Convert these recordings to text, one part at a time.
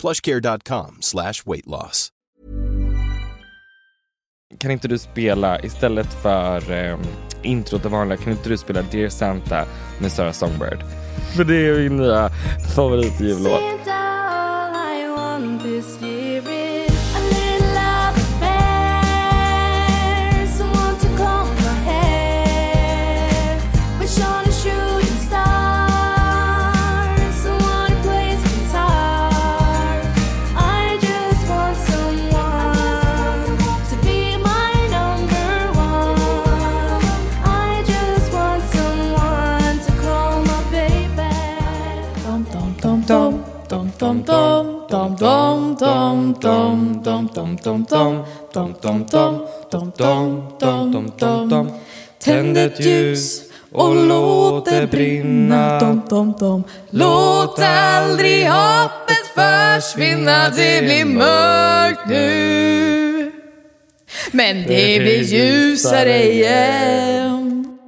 plushcare.com slash weight loss. Kan inte du spela istället för ehm, um, introt det vanliga, kan inte du spela Dear Santa med Sarah Songbird? För det är min nya favoritjullåt. Ett ljus och låt det brinna. Låt aldrig hoppet försvinna. Det blir mörkt nu. Men det blir ljusare igen.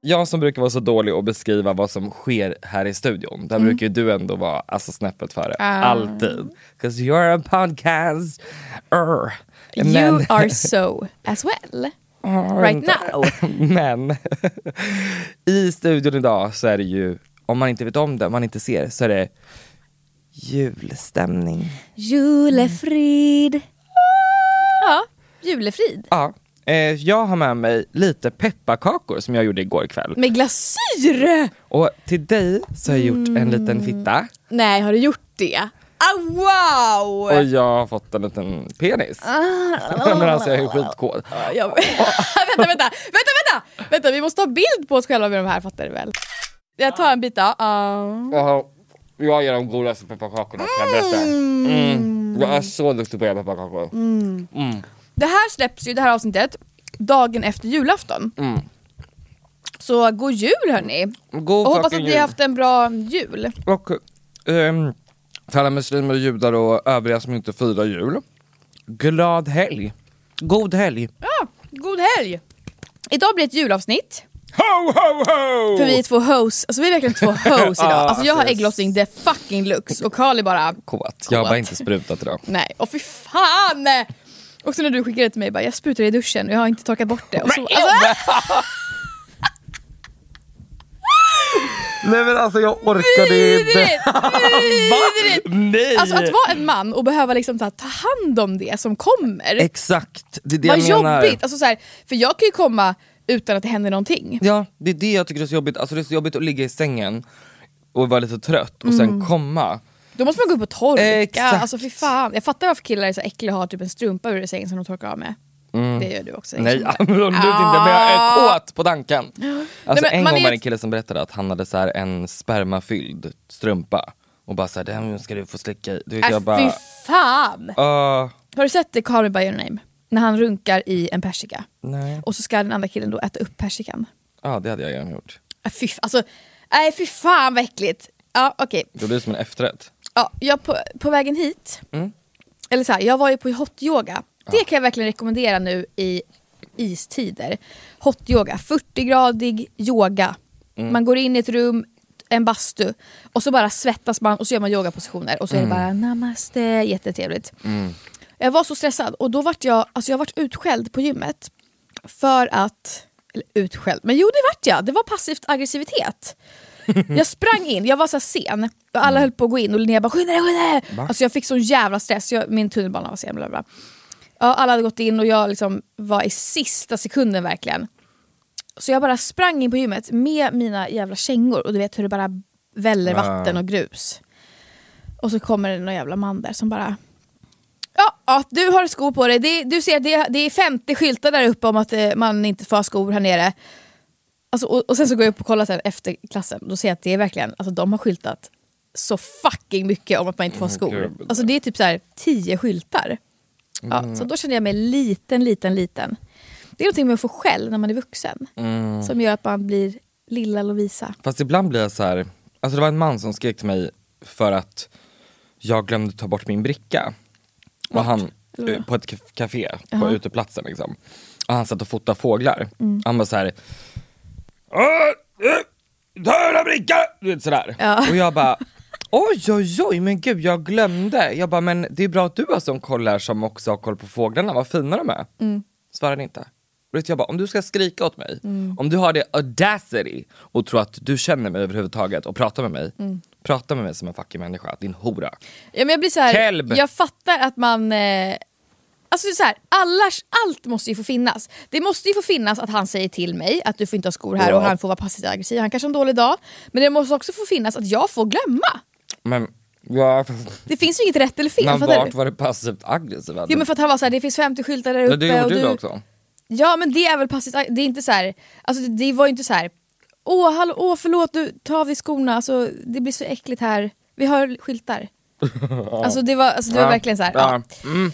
Jag som brukar vara så dålig att beskriva vad som sker här i studion. Där brukar ju du ändå vara alltså, snäppet före. Alltid. 'Cause you're a podcast. Urr. You are so as well. Right now. Men i studion idag så är det ju, om man inte vet om det, om man inte ser, så är det julstämning. Julefrid. Ja, julefrid. Ja. Eh, jag har med mig lite pepparkakor som jag gjorde igår kväll. Med glasyr! Och till dig så har jag gjort en liten fitta. Nej, har du gjort det? Ah, wow! Och jag har fått en liten penis. Men alltså jag är skitkåt. Jag... vänta, vänta, vänta, vänta! Vänta, vi måste ha bild på oss själva med de här, fattar du väl? Jag tar en bit då. Uh. Jag, är de godaste pepparkakorna kan jag berätta. Mm. Jag är så duktig på att göra pepparkakor. Det här släpps ju, det här avsnittet, dagen efter julafton. Mm. Så god jul hörni! God Och hoppas att ni har haft en bra jul. Och ehm, för alla muslimer, judar och övriga som inte firar jul. Glad helg. God helg. Ja, god helg! Idag blir det ett julavsnitt. Ho, ho, ho! För vi är två hoes, alltså vi är verkligen två hoes idag. Alltså jag har ägglossning the fucking lux och Carl är bara Kåt. Jag har bara inte sprutat idag. nej. Och fy fan! Och så när du skickade till mig bara jag sprutar i duschen och jag har inte torkat bort det. Och så, alltså, Nej men alltså jag orkade inte. Nej! Alltså att vara en man och behöva liksom ta, ta hand om det som kommer. Exakt, det är det Vad jag menar. jobbigt! Alltså så här, för jag kan ju komma utan att det händer någonting. Ja, det är det jag tycker är så jobbigt. Alltså det är så jobbigt att ligga i sängen och vara lite trött och sen komma. Då måste man gå upp och torka. Exakt. Alltså fy fan. Jag fattar varför killar är så äckliga och har typ en strumpa ur sängen som de torkar av med. Det gör du också. Nej absolut inte, men jag är Ah. kåt på tanken. Alltså Nej, en gång är var det en kille som berättade att han hade så här en spermafylld strumpa och bara såhär, den ska du få slicka i. Du vet, Äh, jag bara, fy fan! "Åh, Har du sett det Call Me By Your Name? När han runkar i en persika. nej. Och så ska den andra killen då äta upp persikan. Ja det hade jag gärna gjort. Äh, fy, alltså, nej fy fan vad äckligt. Ja okej. Det blir som en efterrätt. Ja, jag på, på vägen hit Mm. eller så här, jag var ju på hot-yoga. Det kan jag verkligen rekommendera nu i istider. Hot-yoga, 40-gradig yoga. Man går in i ett rum, en bastu och så bara svettas man och så gör man yogapositioner och så är det bara namaste, jättetrevligt. Jag var så stressad och då vart jag, alltså jag vart utskälld på gymmet för att, eller utskälld, men jo det vart jag, det var passivt aggressivitet. Jag sprang in, jag var så sen och alla höll på att gå in och Linnea bara skynda dig, skynda dig! Alltså jag fick sån jävla stress, jag, min tunnelbana var sen. Bla bla. Ja, alla hade gått in och jag liksom var i sista sekunden verkligen. Så jag bara sprang in på gymmet med mina jävla kängor och du vet hur det bara väller vatten och grus. Och så kommer det någon jävla man där som bara Ja, ja du har skor på dig. Det, du ser det, det är 50 skyltar där uppe om att eh, man inte får ha skor här nere. Alltså, och, och sen så går jag upp och kollar sen efter klassen. Då ser jag att det är verkligen, alltså de har skyltat så fucking mycket om att man inte får ha skor. Alltså det är typ så här 10 skyltar. Ja, Så då känner jag mig liten, liten, liten. Det är någonting med att få skäll när man är vuxen. Som gör att man blir lilla Lovisa. Fast ibland blir jag så här. alltså det var en man som skrek till mig för att jag glömde ta bort min bricka. Och han, Eller på ett café på Jaha. uteplatsen liksom. Och han satt och fotade fåglar. Mm. Han var så här. "Åh, eh, Ta den här brickan! Du vet sådär. Ja. Och jag bara Oj oj oj men gud jag glömde. Jag bara men det är bra att du har sån koll här som också har koll på fåglarna, vad fina de är. Mm. Svarade inte. Och jag bara, om du ska skrika åt mig, om du har det audacity och tror att du känner mig överhuvudtaget och pratar med mig, Mm. prata med mig som en fucking människa, din hora. Ja, men jag blir så här, Kelb. jag fattar att man... Eh, alltså så här, allars, allt måste ju få finnas. Det måste ju få finnas att han säger till mig att du får inte ha skor här Ja. och han får vara passivt aggressiv. Han kanske har en dålig dag. Men det måste också få finnas att jag får glömma. Men ja, Det finns ju inget rätt eller fel. men vart du? var det passivt aggressiv? Jo men för att han var så här, det finns 50 skyltar där uppe. ja, det gjorde och du du... också. Ja men det är väl passivt Det är inte så här, alltså det, var ju inte så här. Åh, hallå, åh förlåt, du, ta av dig skorna, alltså, det blir så äckligt här. Vi har skyltar. alltså det var, alltså, det var Ja, verkligen så här. Ja. Mm.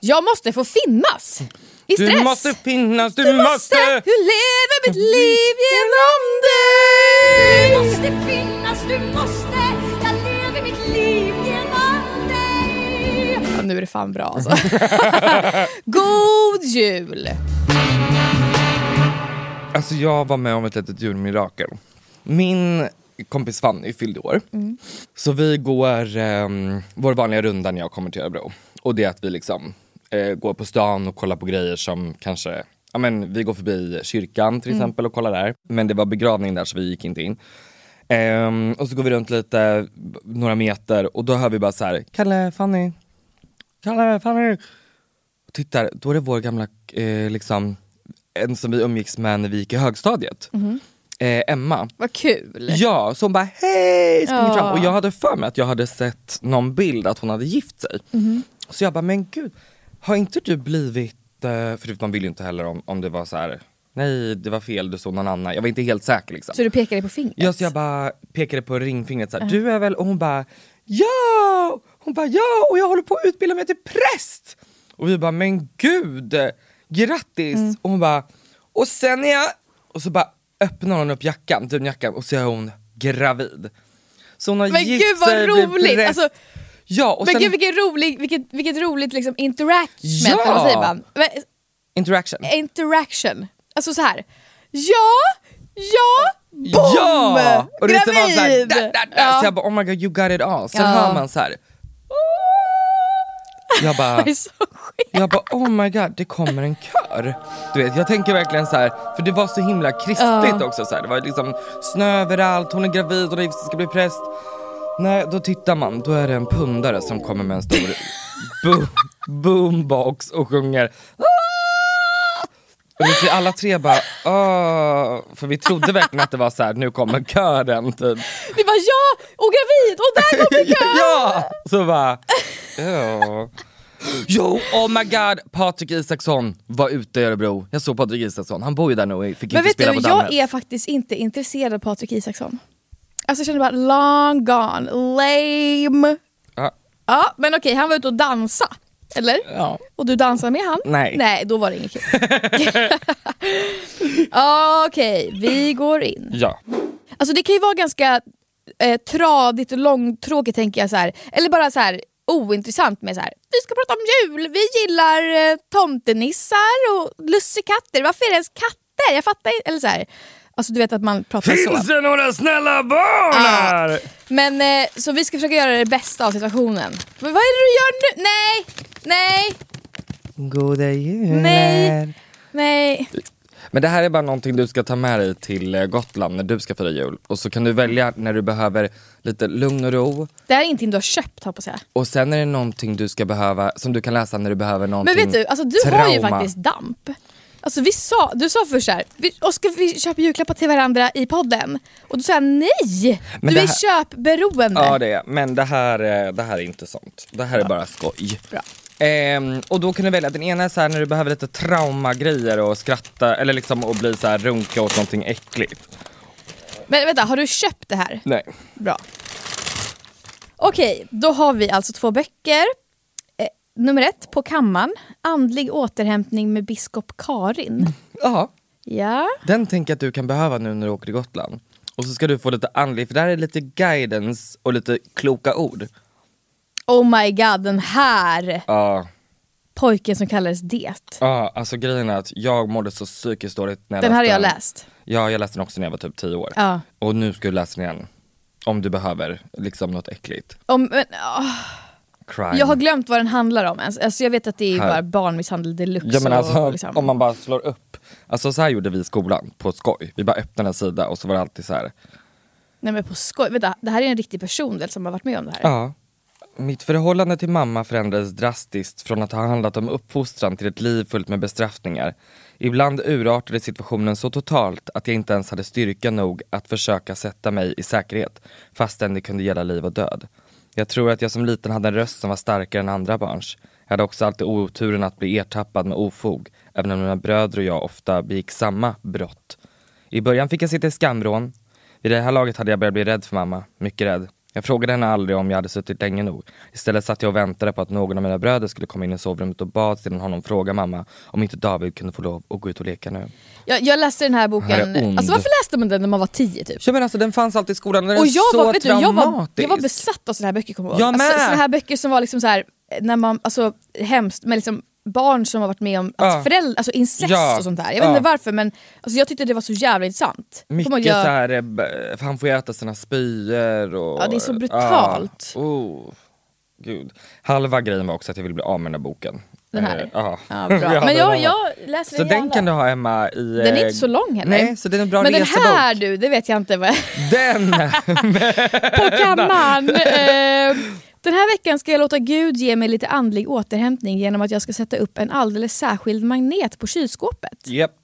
Jag måste få finnas! I stress! Du måste finnas, du, Du måste! måste! Hur lever mitt liv genom dig? Du måste finnas, du måste nu är det fan bra alltså. God jul! Alltså jag var med om ett litet julmirakel. Min kompis Fanny fyllde år. Så vi går ehm, vår vanliga runda när jag kommer till Örebro. Och det är att vi liksom eh, går på stan och kollar på grejer som kanske, ja men vi går förbi kyrkan till exempel och kollar där. Men det var begravning där så vi gick inte in. Ehm, och så går vi runt lite, några meter och då hör vi bara så här, Kalle, Fanny, Kalle, Fanny. Tittar, då är det vår gamla, eh, liksom, en som vi umgicks med när vi gick i högstadiet. Eh, Emma. Vad kul! Ja, så hon bara hej, springer Ja. fram. Och jag hade för mig att jag hade sett någon bild att hon hade gift sig. Mhm. Så jag bara, men gud, har inte du blivit, eh, för man vill ju inte heller om, om det var så här. nej det var fel, du såg någon annan. Jag var inte helt säker liksom. Så du pekade på fingret? Ja, så jag bara pekade på ringfingret så här, du är väl, och hon bara ja! Hon bara ja, och jag håller på att utbilda mig till präst! Och vi bara, men gud, grattis! Mm. Och hon bara, och sen är jag, och så bara öppnar hon upp jackan, dunjackan och så är hon gravid. Så hon har Men gift gud vad sig roligt! präst. Alltså, ja, och men sen gud vilket roligt, vilket, vilket roligt liksom interaction, Ja! eller vad säger man? Men, interaction. Interaction. Alltså så här. ja, ja, boom! Ja! Och det var så här, da, da, da. Ja. Så jag bara oh my god you got it all. Sen Ja. hör man så här. Jag bara, jag bara oh my god det kommer en kör. Du vet jag tänker verkligen så här, för det var så himla kristligt också så här. Det var liksom snö överallt, hon är gravid, hon gift, ska bli präst. Nej då tittar man, då är det en pundare som kommer med en stor boom, boombox och sjunger och vi alla tre bara åh, för vi trodde verkligen att det var så här, nu kommer kören typ. Det var ja, och gravid, och där kommer kön! ja! Så bara, ja. Jo, oh my god, Patrik Isaksson var ute i Örebro. Jag såg Patrik Isaksson, han bor ju där nu och fick Men inte vet spela du, på jag Dammet. är faktiskt inte intresserad av Patrik Isaksson. Alltså jag känner bara long gone, lame. Ja. Ja men okej, han var ute och dansa. Eller? Ja. Och du dansade med han? Nej. Nej, då var det inget kul. okej, vi går in. ja. Alltså det kan ju vara ganska eh, tradigt och långtråkigt tänker jag så här. Eller bara så här. ointressant med så här. vi ska prata om jul, vi gillar eh, tomtenissar och lussekatter. Varför är det ens katter? Jag fattar inte. Eller så här. Alltså du vet att man pratar så. Finns det några snälla barn här? Men eh, så vi ska försöka göra det bästa av situationen. Men vad är det du gör nu? Nej! Nej! Goda jular. Nej. Nej. Men det här är bara någonting du ska ta med dig till eh, Gotland när du ska fira jul. Och så kan du välja när du behöver lite lugn och ro. Det här är ingenting du har köpt hoppas jag. Och sen är det någonting du ska behöva, som du kan läsa när du behöver någonting Men vet du, alltså, du har ju trauma. faktiskt damp. Alltså, vi sa, du sa först såhär, Oskar vi köper julklappar till varandra i podden. Och då sa nej! Men du det är här- köpberoende. Ja det är men det här, är- det här är inte sånt. Det här är bara skoj. Bra. Ehm, och då kan du välja, den ena är så här när du behöver lite traumagrejer och skratta eller liksom och bli så här runka åt någonting äckligt. Men vänta, har du köpt det här? Nej. Bra. Okej, då har vi alltså två böcker. Eh, nummer ett, På kammaren. Andlig återhämtning med biskop Karin. Ja, Ja. den tänker jag att du kan behöva nu när du åker till Gotland. Och så ska du få lite andlig, för där är lite guidance och lite kloka ord. Oh my god, den här Ja, pojken som kallades Det. ja alltså grejen är att jag mådde så psykiskt dåligt när jag Den här har jag den. läst. Ja, jag läste den också när jag var typ 10 år. Ja. Och nu ska du läsa den igen. Om du behöver liksom något äckligt. Om, men, åh, Crime. jag har glömt vad den handlar om ens. Alltså, jag vet att det är Här. bara barnmisshandel deluxe. Ja men alltså och, liksom. om man bara slår upp, alltså så här gjorde vi i skolan på skoj. Vi bara öppnade en sida och så var det alltid så här. Nej men på skoj. Vänta, det här är en riktig person väl, som har varit med om det här? Ja. Mitt förhållande till mamma förändrades drastiskt från att ha handlat om uppfostran till ett liv fullt med bestraffningar. Ibland urartade situationen så totalt att jag inte ens hade styrka nog att försöka sätta mig i säkerhet fastän det kunde gälla liv och död. Jag tror att jag som liten hade en röst som var starkare än andra barns. Jag hade också alltid oturen att bli ertappad med ofog, även om mina bröder och jag ofta begick samma brott. I början fick jag sitta i skamvrån. Vid det här laget hade jag börjat bli rädd för mamma, mycket rädd. Jag frågade henne aldrig om jag hade suttit länge nog. Istället satt jag och väntade på att någon av mina bröder skulle komma in i sovrummet och bad sedan honom fråga mamma om inte David kunde få lov att gå ut och leka nu. Jag, jag läste den här boken, är alltså varför läste man den när man var tio typ? Ja men alltså den fanns alltid i skolan, den är Och jag så var, vet du, jag, var, jag var besatt av såna här böcker kommer jag Jag ihåg. Alltså, med. såna här böcker som var liksom så här, när man, alltså hemskt, men liksom barn som har varit med om att Ja. föräldrar, alltså incest Ja. och sånt där. Jag vet Ja. inte varför men alltså, jag tyckte det var så jävla intressant. Mycket jag- så här, eh, han får äta sina spyor och... Ja, det är så brutalt. Ah, oh, gud. Halva grejen var också att jag ville bli av med den här boken. Den här? Eh, ja. Ja, bra. Men jag, den. jag läser Så den den kan du ha Emma i... Den är eh, inte så lång heller. Nej, så det är en bra Men den resebok. här du, det vet jag inte vad Den! På kammaren! Eh, den här veckan ska jag låta Gud ge mig lite andlig återhämtning genom att jag ska sätta upp en alldeles särskild magnet på kylskåpet. Japp.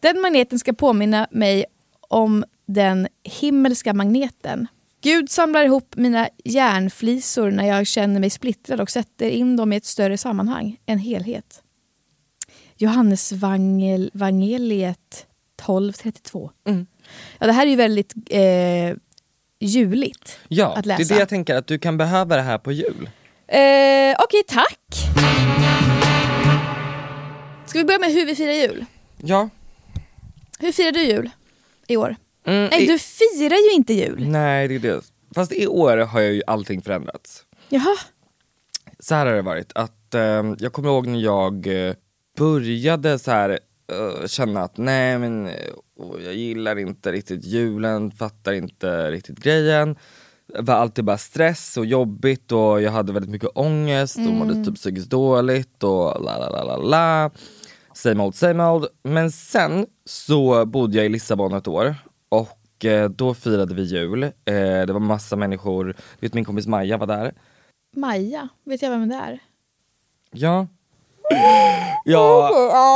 Den magneten ska påminna mig om den himmelska magneten. Gud samlar ihop mina järnflisor när jag känner mig splittrad och sätter in dem i ett större sammanhang, en helhet. Johannes Vangel, Vangeliet 12.32. Mm. Ja, det här är ju väldigt eh, juligt Ja, att det är läsa. det jag tänker att du kan behöva det här på jul. Eh, Okej, tack. Ska vi börja med hur vi firar jul? Ja. Hur firar du jul i år? Mm, Nej, i- du firar ju inte jul. Nej, det är det. Fast i år har ju allting förändrats. Jaha. så här har det varit, att eh, jag kommer ihåg när jag eh, började så här känna att nej men eh, jag gillar inte riktigt julen, fattar inte riktigt grejen. Det var alltid bara stress och jobbigt och jag hade väldigt mycket ångest och mådde typ psykiskt dåligt och la la la la la. Same old same old. Men sen så bodde jag i Lissabon ett år och eh, då firade vi jul. Eh, det var massa människor, du vet min kompis Maja var där. Maja, vet jag vem det är? Ja. Ja,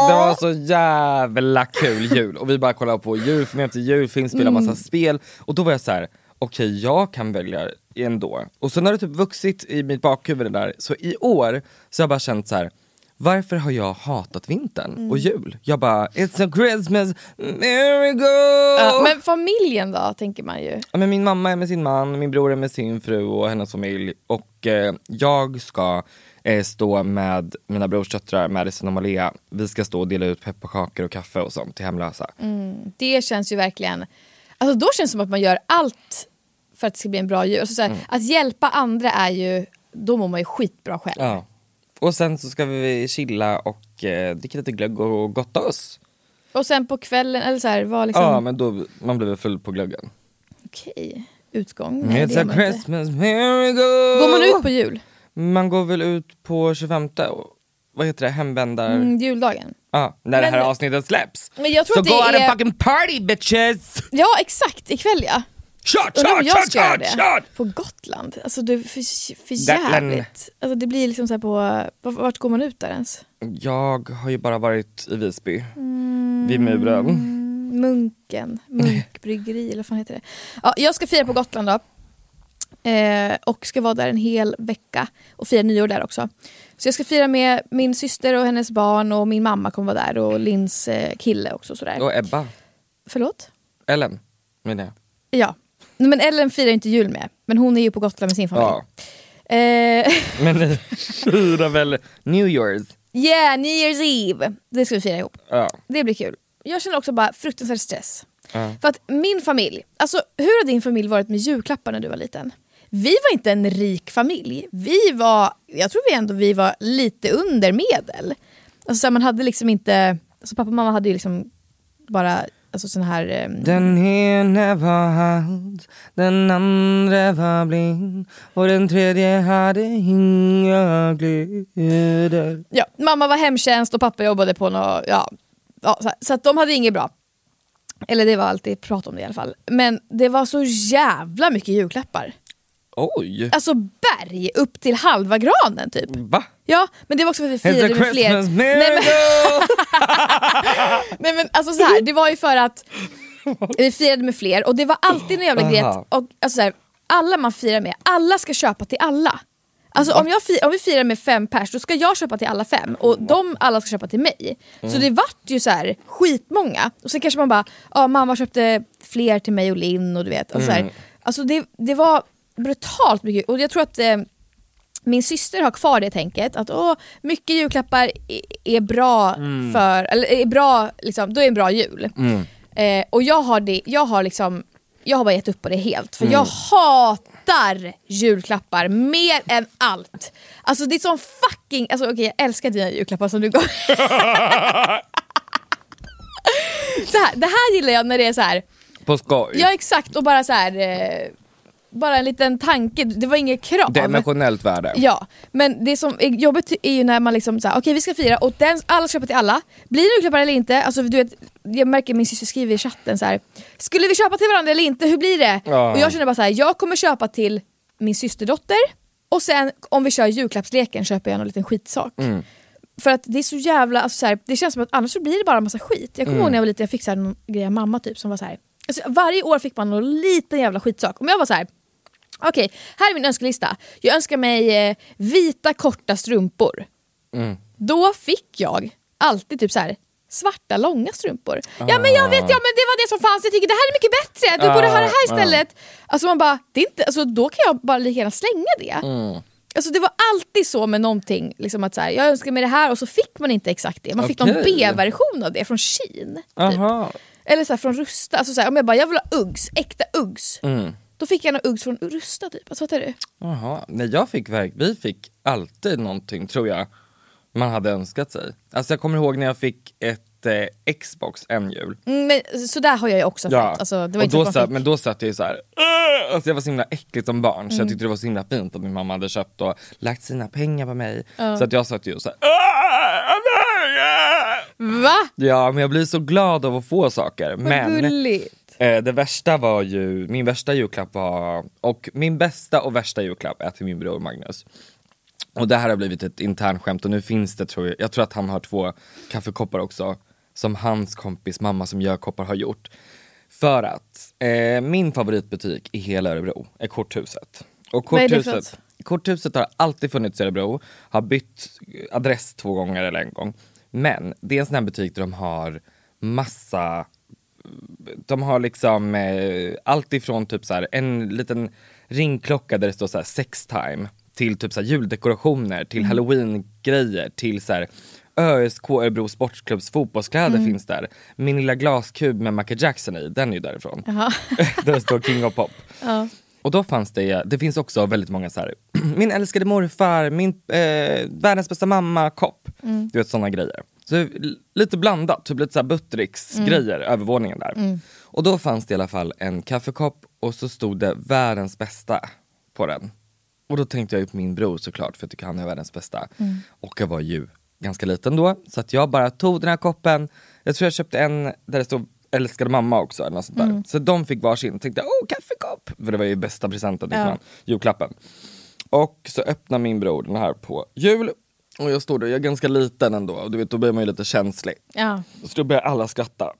det var så jävla kul jul och vi bara kollade på julfilm efter julfilm, spelade massa spel och då var jag så här: okej jag kan välja ändå. Och sen har det typ vuxit i mitt bakhuvud det där, så i år så har jag bara känt så här. Varför har jag hatat vintern och jul? Jag bara, it's a Christmas miracle! Ja, men familjen då, tänker man ju. Men min mamma är med sin man, min bror är med sin fru och hennes familj och eh, jag ska eh, stå med mina brorsdöttrar Madison och Malea. Vi ska stå och dela ut pepparkakor och kaffe och sånt till hemlösa. Det känns ju verkligen... Alltså då känns det som att man gör allt för att det ska bli en bra jul. Alltså så här, Att hjälpa andra är ju då mår man ju skitbra själv. Ja. Och sen så ska vi chilla och eh, dricka lite glögg och gotta oss. Och sen på kvällen, eller så här, var liksom, Ja men då, man väl full på glöggen. okej, utgång. Nej, det It's gör a man inte. Christmas miracle. Går man ut på jul? Man går väl ut på 25 och, vad heter det, hemvändar... Mm, juldagen? Ja, när det här avsnittet släpps. Men jag tror så att go det out är- and fucking party bitches! Ja exakt, ikväll ja. Shot, Undrar om shot, jag shot, ska shot, shot! På Gotland? Alltså det är för, för jävligt. Alltså det blir liksom så här på, vart, vart går man ut där ens? Jag har ju bara varit i Visby, Mm. vid muren. Munken, Munkbryggeri eller vad fan heter det? Ja, jag ska fira på Gotland då. Eh, och ska vara där en hel vecka och fira nyår där också. Så jag ska fira med min syster och hennes barn och min mamma kommer vara där och Lins eh, kille också. Sådär. Och Ebba, Förlåt? Ellen menar jag. Ja. Men Ellen firar inte jul med, men hon är ju på Gotland med sin familj. Ja. Eh, Men ni firar väl New Year's? yeah, New Year's Eve! Det ska vi fira ihop. Ja. Det blir kul. Jag känner också bara fruktansvärd stress. Ja. För att min familj, alltså hur har din familj varit med julklappar när du var liten? Vi var inte en rik familj. Vi var, jag tror vi ändå vi var lite under medel. Alltså så här, man hade liksom inte, alltså pappa och mamma hade ju liksom bara alltså sån här... ehm, Den ene var halt, den andra var blind och den tredje hade inga kläder. Ja, mamma var hemtjänst och pappa jobbade på något, ja, ja så, så att de hade inget bra. Eller det var alltid prat om det i alla fall. Men det var så jävla mycket julklappar. Oj! Alltså berg upp till halva granen typ. Va? Ja, men det var också för att vi firade med fler. Nej men, nej men alltså så här, det var ju för att vi firade med fler och det var alltid en jävla grej och, alltså så här, alla man firar med, alla ska köpa till alla. Alltså om, jag om vi firar med fem pers, då ska jag köpa till alla fem och de alla ska köpa till mig. Mm. Så det vart ju så här skitmånga. Och sen kanske man bara, ja mamma köpte fler till mig och Linn och du vet. Och så Mm. här. Alltså det, det var brutalt mycket och jag tror att eh, min syster har kvar det tänket att åh, mycket julklappar är, bra för, eller är bra, liksom, då är en bra jul. Eh, och jag har, det, jag har liksom, jag har bara gett upp på det helt för jag hatar julklappar mer än allt. Alltså det är som fucking, alltså okej jag älskar dina julklappar som du gav. så här, det här gillar jag när det är så här. På skoj. ja exakt och bara så här. Eh, bara en liten tanke, det var inget krav. Det är emotionellt värde. Ja, men det som är jobbigt är ju när man liksom såhär, okej vi ska fira och den, alla ska köpa till alla. Blir det julklappar eller inte? Alltså, du vet, jag märker min syster skriver i chatten så här. skulle vi köpa till varandra eller inte? Hur blir det? Ja. Och jag känner bara så här, jag kommer köpa till min systerdotter och sen om vi kör julklappsleken köper jag någon liten skitsak. Mm. För att det är så jävla, alltså, så här, det känns som att annars så blir det bara en massa skit. Jag kommer Mm. ihåg när jag var liten, jag fick så här, någon grej av mamma typ som var så här. Alltså, varje år fick man någon liten jävla skitsak. Om jag var så här. Okej, här är min önskelista. Jag önskar mig eh, vita korta strumpor. Mm. Då fick jag alltid typ så här svarta långa strumpor. Ja men jag vet, ja men det var det som fanns, jag tycker det här är mycket bättre, du borde ha det här Ah, istället. Alltså man bara, det är inte, alltså, då kan jag bara lika gärna slänga det. Mm. Alltså det var alltid så med någonting, liksom att så här, jag önskar mig det här och så fick man inte exakt det. Man fick någon. B-version av det från Shein. Typ. Eller så här, från Rusta. Alltså så här, om jag bara, jag vill ha Uggs, äkta Uggs. Mm. Då fick jag några Uggs från Rusta typ. Alltså fattar du? Jaha, nej jag fick verk, vi fick alltid någonting tror jag man hade önskat sig. Alltså jag kommer ihåg när jag fick ett eh, Xbox en jul. Mm, men så där har jag ju också Ja, fått. Alltså, det var och inte då satt, men då satt jag ju såhär, "Åh!" alltså jag var så himla äcklig som barn Mm. så jag tyckte det var så himla fint att min mamma hade köpt och lagt sina pengar på mig. Så att jag satt ju såhär, Va? ja men jag blir så glad av att få saker. Vad Men gulligt. Eh, det värsta var ju, min värsta julklapp var, och min bästa och värsta julklapp är till min bror Magnus. Och det här har blivit ett internskämt och nu finns det tror jag, jag tror att han har två kaffekoppar också. Som hans kompis mamma som gör koppar har gjort. För att eh, min favoritbutik i hela Örebro är Korthuset. Och Korthuset, Korthuset har alltid funnits i Örebro, har bytt adress två gånger eller en gång. Men det är en sån här butik där de har massa de har liksom eh, allt ifrån typ så här, en liten ringklocka där det står så här sex time till typ så här juldekorationer, till halloween-grejer, till så här ÖSK Örebro Sportklubbs fotbollskläder finns där. Min lilla glaskub med Michael Jackson i, den är ju därifrån. Där det står King of Pop. Ja. Och då fanns det, det finns också väldigt många så här, min älskade morfar, min eh, världens bästa mamma-kopp. Du vet sådana grejer. Så lite blandat, typ lite så Buttericks-grejer, övervåningen där. Och då fanns det i alla fall en kaffekopp och så stod det världens bästa på den. Och då tänkte jag ju på min bror såklart för jag tycker han är världens bästa. Och jag var ju ganska liten då så att jag bara tog den här koppen, jag tror jag köpte en där det stod älskade mamma också eller något sånt där. Så de fick varsin, tänkte åh kaffekopp! För det var ju bästa presenten, ja. julklappen. Och så öppnar min bror den här på jul och jag står där, jag är ganska liten ändå och du vet då blir man ju lite känslig. Ja. Så då börjar alla skratta.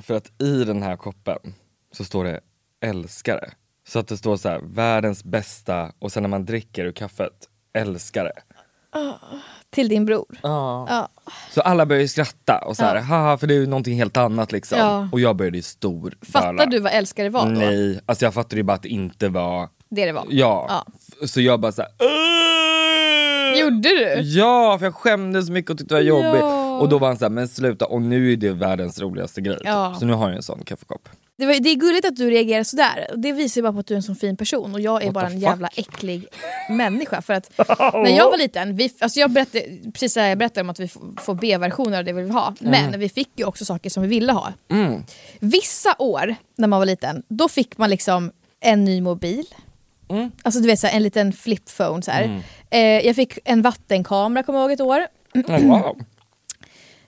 För att i den här koppen så står det älskare. Så att det står så här, världens bästa och sen när man dricker ur kaffet, älskare. Till din bror. Ja. Ja. Så alla börjar ju skratta och så här, haha för det är ju någonting helt annat liksom. Och jag började ju stor Fattar du vad älskare var då? Nej, alltså jag fattade ju bara att det inte var, Det det var? ja. Så jag bara såhär, Gjorde du? Ja, för jag skämdes så mycket och tyckte det var jobbigt. Ja. Och då var han såhär, men sluta och nu är det världens roligaste grej. typ. Ja. Så nu har jag en sån kaffekopp. Det, var, det är gulligt att du reagerar sådär. Det visar ju bara på att du är en sån fin person och jag är What bara en fuck? jävla äcklig människa. För att när jag var liten, vi, alltså jag berättade, precis jag berättade om att vi får B-versioner av det vi vill ha. Men vi fick ju också saker som vi ville ha. Vissa år när man var liten, då fick man liksom en ny mobil. Alltså du vet så här, en liten flip phone så här. Eh, jag fick en vattenkamera kommer jag ihåg ett år. Oh, wow.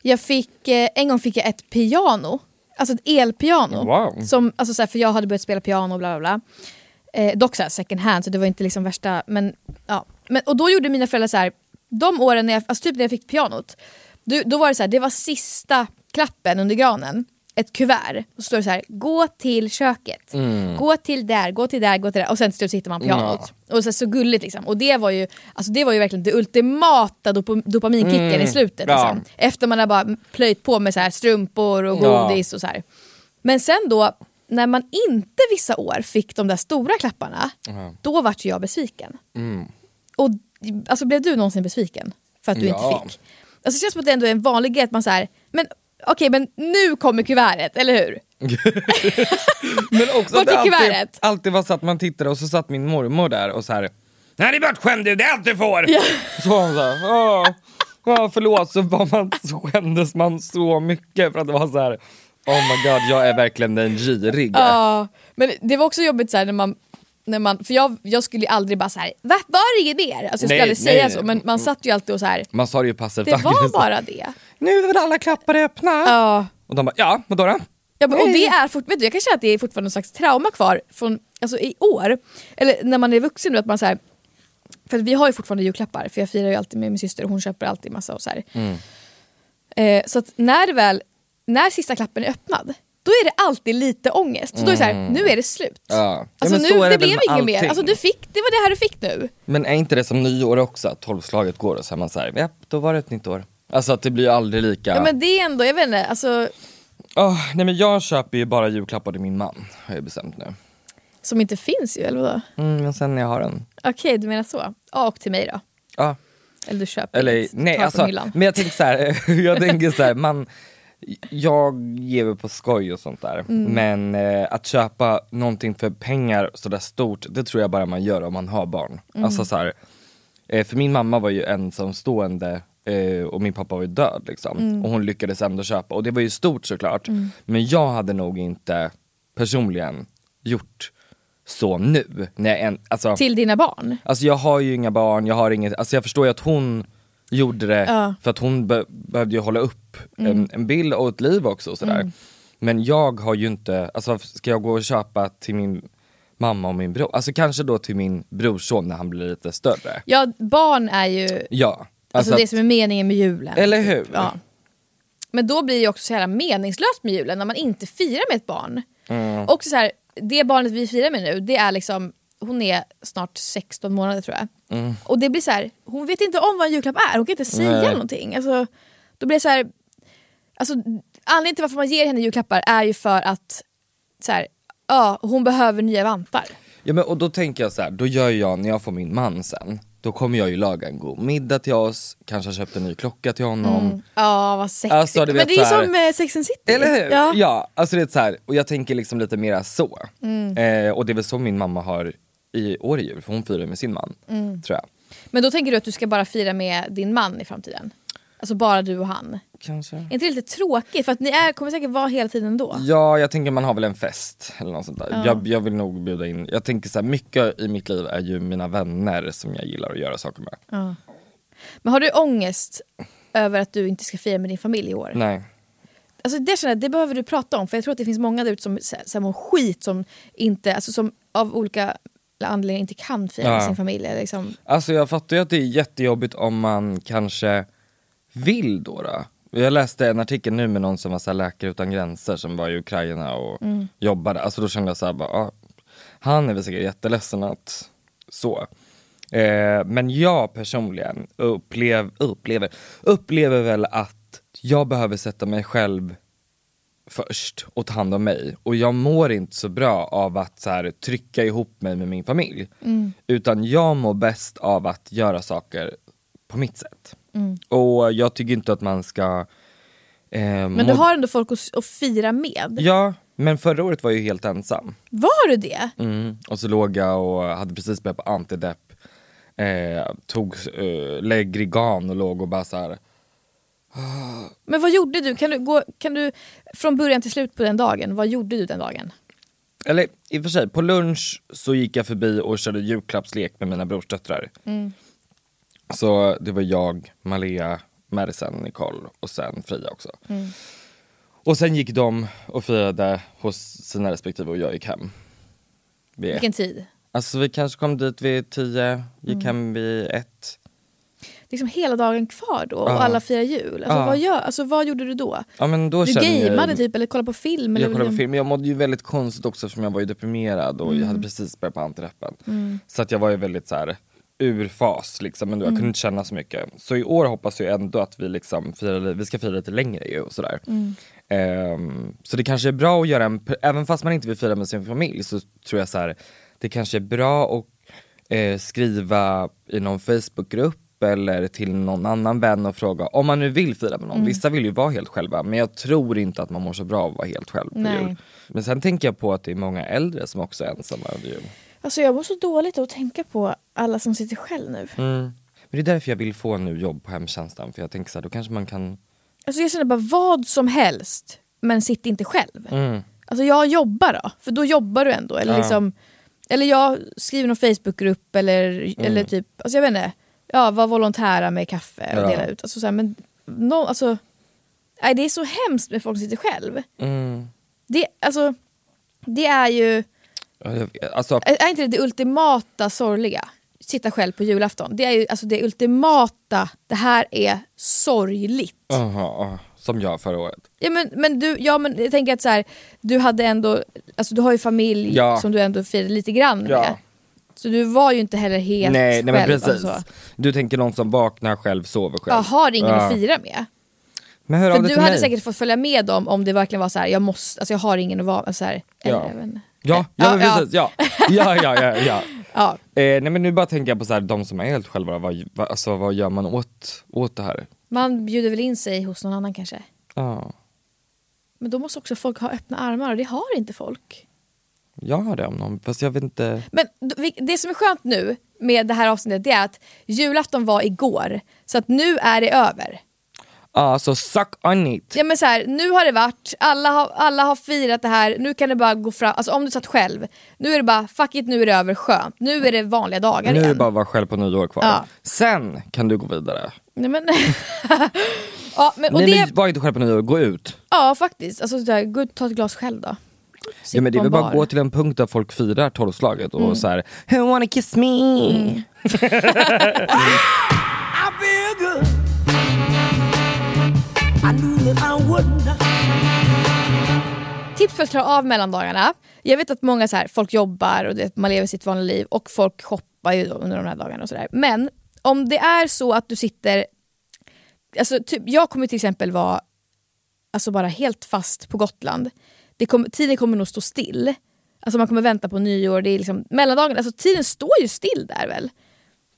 Jag fick, eh, en gång fick jag ett piano, alltså ett elpiano. Wow. Som, alltså så här, för jag hade börjat spela piano bla bla bla. Eh, dock så här, second hand så det var inte liksom värsta, men ja. Men, och då gjorde mina föräldrar så här, de åren när jag, alltså typ när jag fick pianot, då, då var det så här, det var sista klappen under granen. Ett kuvert, och så står det så här, gå till köket, gå till där, gå till där, gå till där och sen till slut sitter man på pianot. Och så, så gulligt liksom. Och det var ju, alltså det var ju verkligen det ultimata dop dopaminkicken i slutet. Ja. Liksom. Efter man har bara plöjt på med så här strumpor och Ja. godis och så här. Men sen då, när man inte vissa år fick de där stora klapparna, då vart jag besviken. Och alltså blev du någonsin besviken för att du Ja. inte fick? Alltså det känns som att det ändå är en vanlig grej att man säger men okej men nu kommer kuvertet, eller hur? Men också Vart att det är alltid, kuvertet? alltid var så att man tittade och så satt min mormor där och så här. Nej det är bortskämd du, det är allt du får! Ja. Så var hon såhär, ja förlåt så, var man, så skämdes man så mycket för att det var så här. Oh my god jag är verkligen den girige. Ja, men det var också jobbigt så här, när man när man, för jag, jag skulle ju aldrig bara så här, va? Var det inget mer? Alltså jag skulle Nej, aldrig nej, säga nej. så, men man satt ju alltid och så här. Man sa det ju passivt det var bara det. Nu är väl alla klappar öppna? Ja. Och de bara, ja vadå då? Ja, men- och det är fort, vet du, jag kan känna att det är fortfarande någon slags trauma kvar från alltså, i år. Eller när man är vuxen nu, att man så här, För att vi har ju fortfarande julklappar, för jag firar ju alltid med min syster och hon köper alltid massa och så här. Eh, så att när väl, när sista klappen är öppnad, då är det alltid lite ångest. Så då är det så här, nu är det slut. Ja. Ja, Alltså så nu, det, det blev inget mer. Alltså du fick, det var det här du fick nu. Men är inte det som nyår också, att tolvslaget går och så är man såhär, ja då var det ett nytt år. Alltså att det blir aldrig lika. Ja. men det är ändå, jag vet inte, alltså, Åh, nej men jag köper ju bara julklappar till min man, har jag bestämt nu. som inte finns ju, eller vadå? Mm, men sen när jag har en, Okej, du menar så. Ja, och till mig då. ja. Eller du köper Eller inget, nej alltså, men jag tänker så här, jag tänker så här, man, jag ger väl på skoj och sånt där. Mm. Men eh, att köpa någonting för pengar sådär stort, det tror jag bara man gör om man har barn. Mm. Alltså så här, eh, för min mamma var ju ensamstående eh, och min pappa var ju död liksom. Mm. Och hon lyckades ändå köpa, och det var ju stort såklart. Men jag hade nog inte personligen gjort så nu. När en, alltså, Till dina barn? Alltså jag har ju inga barn, jag har inget, alltså jag förstår ju att hon gjorde det Ja. Mm. för att hon be, behövde ju hålla upp en, en bild och ett liv också och sådär. Men jag har ju inte, alltså ska jag gå och köpa till min mamma och min bror? Alltså kanske då till min brorson när han blir lite större. Ja, barn är ju Ja. Alltså, det att- som är meningen med julen. Eller hur? Ja. Men då blir det också så jävla meningslöst med julen när man inte firar med ett barn. Mm. Och så här, det barnet vi firar med nu, det är liksom, hon är snart 16 månader tror jag. Mm. Och det blir så här, hon vet inte om vad en julklapp är, hon kan inte säga Nej. någonting. Alltså, då blir det så här, alltså, anledningen till varför man ger henne julklappar är ju för att så här, ja, hon behöver nya vantar. Ja men och då tänker jag så här, då gör jag när jag får min man sen, då kommer jag ju laga en god middag till oss, kanske köpt en ny klocka till honom. Ja, vad sexigt. Alltså, du Men vet det är ju här- som eh, Sex and City. Eller hur? Ja. Ja, alltså det är så här, och jag tänker liksom lite mera så. Mm. Eh, och det är väl så min mamma har i år i jul för hon firar med sin man. Mm. Tror jag. Men då tänker du att du ska bara fira med din man i framtiden? Alltså bara du och han? Kanske. Är inte det lite tråkigt? För att ni är, kommer säkert vara hela tiden då. Ja, jag tänker man har väl en fest eller något sånt där. Jag, jag vill nog bjuda in, jag tänker så här, mycket i mitt liv är ju mina vänner som jag gillar att göra saker med. Men har du ångest över att du inte ska fira med din familj i år? Nej. Alltså det, känner jag, det behöver du prata om för jag tror att det finns många där ute som så mår skit som inte, alltså som av olika anledningar inte kan fira med Ja. sin familj. Liksom. Alltså jag fattar ju att det är jättejobbigt om man kanske vill då. då. Jag läste en artikel nu med någon som var så Läkare utan gränser som var i Ukraina och jobbade. Alltså då kände jag så här, bara, ah, han är väl säkert jätteledsen att så. Eh, men jag personligen upplev, upplever, upplever väl att jag behöver sätta mig själv först och ta hand om mig. Och jag mår inte så bra av att så här, trycka ihop mig med min familj. Utan jag mår bäst av att göra saker på mitt sätt. Och jag tycker inte att man ska... Eh, Men du har ändå folk att, att fira med. Ja, men förra året var jag ju helt ensam. Var du det? Mm. Och så låg jag och hade precis börjat på antidepp. Eh, tog eh, Legrigan och låg och bara så här. Men vad gjorde du? Kan du, gå, kan du från början till slut på den dagen, vad gjorde du den dagen? Eller i och för sig, på lunch så gick jag förbi och körde julklappslek med mina brorsdöttrar. Så det var jag, Malea, Madison, Nicole och sen Freja också. Och sen gick de och firade hos sina respektive och jag gick hem. Vid Vilken tid? Alltså vi kanske kom dit vid tio, gick hem vid ett. Liksom hela dagen kvar då och Ja. alla firar jul. Alltså, Ja. vad, gör, alltså, vad gjorde du då? Ja men då Du jag gameade typ eller kollade på film? Eller Jag kollade på film, jag mådde ju väldigt konstigt också eftersom jag var ju deprimerad och jag hade precis börjat på antideppen. Så att jag var ju väldigt så här ur fas liksom, men då, jag kunde inte känna så mycket. Så i år hoppas jag ändå att vi liksom firar, vi ska fira lite längre ju och sådär. Ehm, så det kanske är bra att göra en, även fast man inte vill fira med sin familj så tror jag så här, det kanske är bra att eh, skriva i någon Facebookgrupp eller till någon annan vän och fråga om man nu vill fira med någon. Vissa vill ju vara helt själva men jag tror inte att man mår så bra av att vara helt själv på Nej. jul. Men sen tänker jag på att det är många äldre som också är ensamma under jul. Alltså jag mår så dåligt av att tänka på alla som sitter själv nu. Mm. Men det är därför jag vill få nu jobb på hemtjänsten för jag tänker så här, då kanske man kan Alltså jag känner bara vad som helst men sitt inte själv. mm. Alltså jag jobbar då, för då jobbar du ändå. Eller, Ja. liksom, eller jag skriver någon Facebookgrupp eller, eller typ, alltså jag vet inte, ja, var volontära med kaffe och Ja. dela ut. Alltså, så här, men, no, alltså, nej, det är så hemskt med folk som sitter själv. Mm. Det, alltså, det är ju. Alltså, är inte det det ultimata sorgliga? Sitta själv på julafton. Det är ju alltså det ultimata, det här är sorgligt. aha, aha, som jag förra året. Ja men, men, du, ja, men jag tänker att så här, du hade ändå, alltså du har ju familj Ja. som du ändå firade lite grann med. Ja. Så du var ju inte heller helt Nej, nej men själv. precis. Alltså. Du tänker någon som vaknar själv, sover själv. Ja, har ingen Ja. att fira med. Men hör För du hade mig. säkert fått följa med dem om det verkligen var så här, jag måste, alltså jag har ingen att vara så här, eller, Ja. Ja, Ja, ja, ja. precis. Ja, ja, ja, ja. ja. Ja. Eh, nej men nu bara tänker jag på så här, de som är helt själva, vad, vad, alltså, vad gör man åt, åt det här? Man bjuder väl in sig hos någon annan kanske. Ja, Men då måste också folk ha öppna armar och det har inte folk. jag har det om någon, fast jag vet inte. Men det som är skönt nu med det här avsnittet det är att julafton var igår. Så att nu är det över. Ja, så suck on it. Ja men så här, nu har det varit, alla har, alla har firat det här, nu kan det bara gå fram, alltså om du satt själv, nu är det bara fuck it, nu är det över, skönt, nu är det vanliga dagar Nu är igen. det bara att vara själv på nyår kvar. Ja. Sen kan du gå vidare. Nej, men, ja, men, och Nej det, men var inte själv på nyår, gå ut. ja faktiskt, alltså, så där, gå ut och ta ett glas själv då. Sitt Ja, men det är väl bara bar. att gå till en punkt där folk firar tolvslaget och Mm. så här, Who wanna kiss me? Tips för att klara av mellandagarna. Jag vet att många så här, folk jobbar och det, man lever sitt vanliga liv och folk shoppar ju under de här dagarna och sådär. Men om det är så att du sitter, alltså typ, jag kommer till exempel vara alltså bara helt fast på Gotland. Det kommer, tiden kommer nog stå still. Alltså man kommer vänta på nyår, det är liksom mellandagarna, alltså tiden står ju still där väl?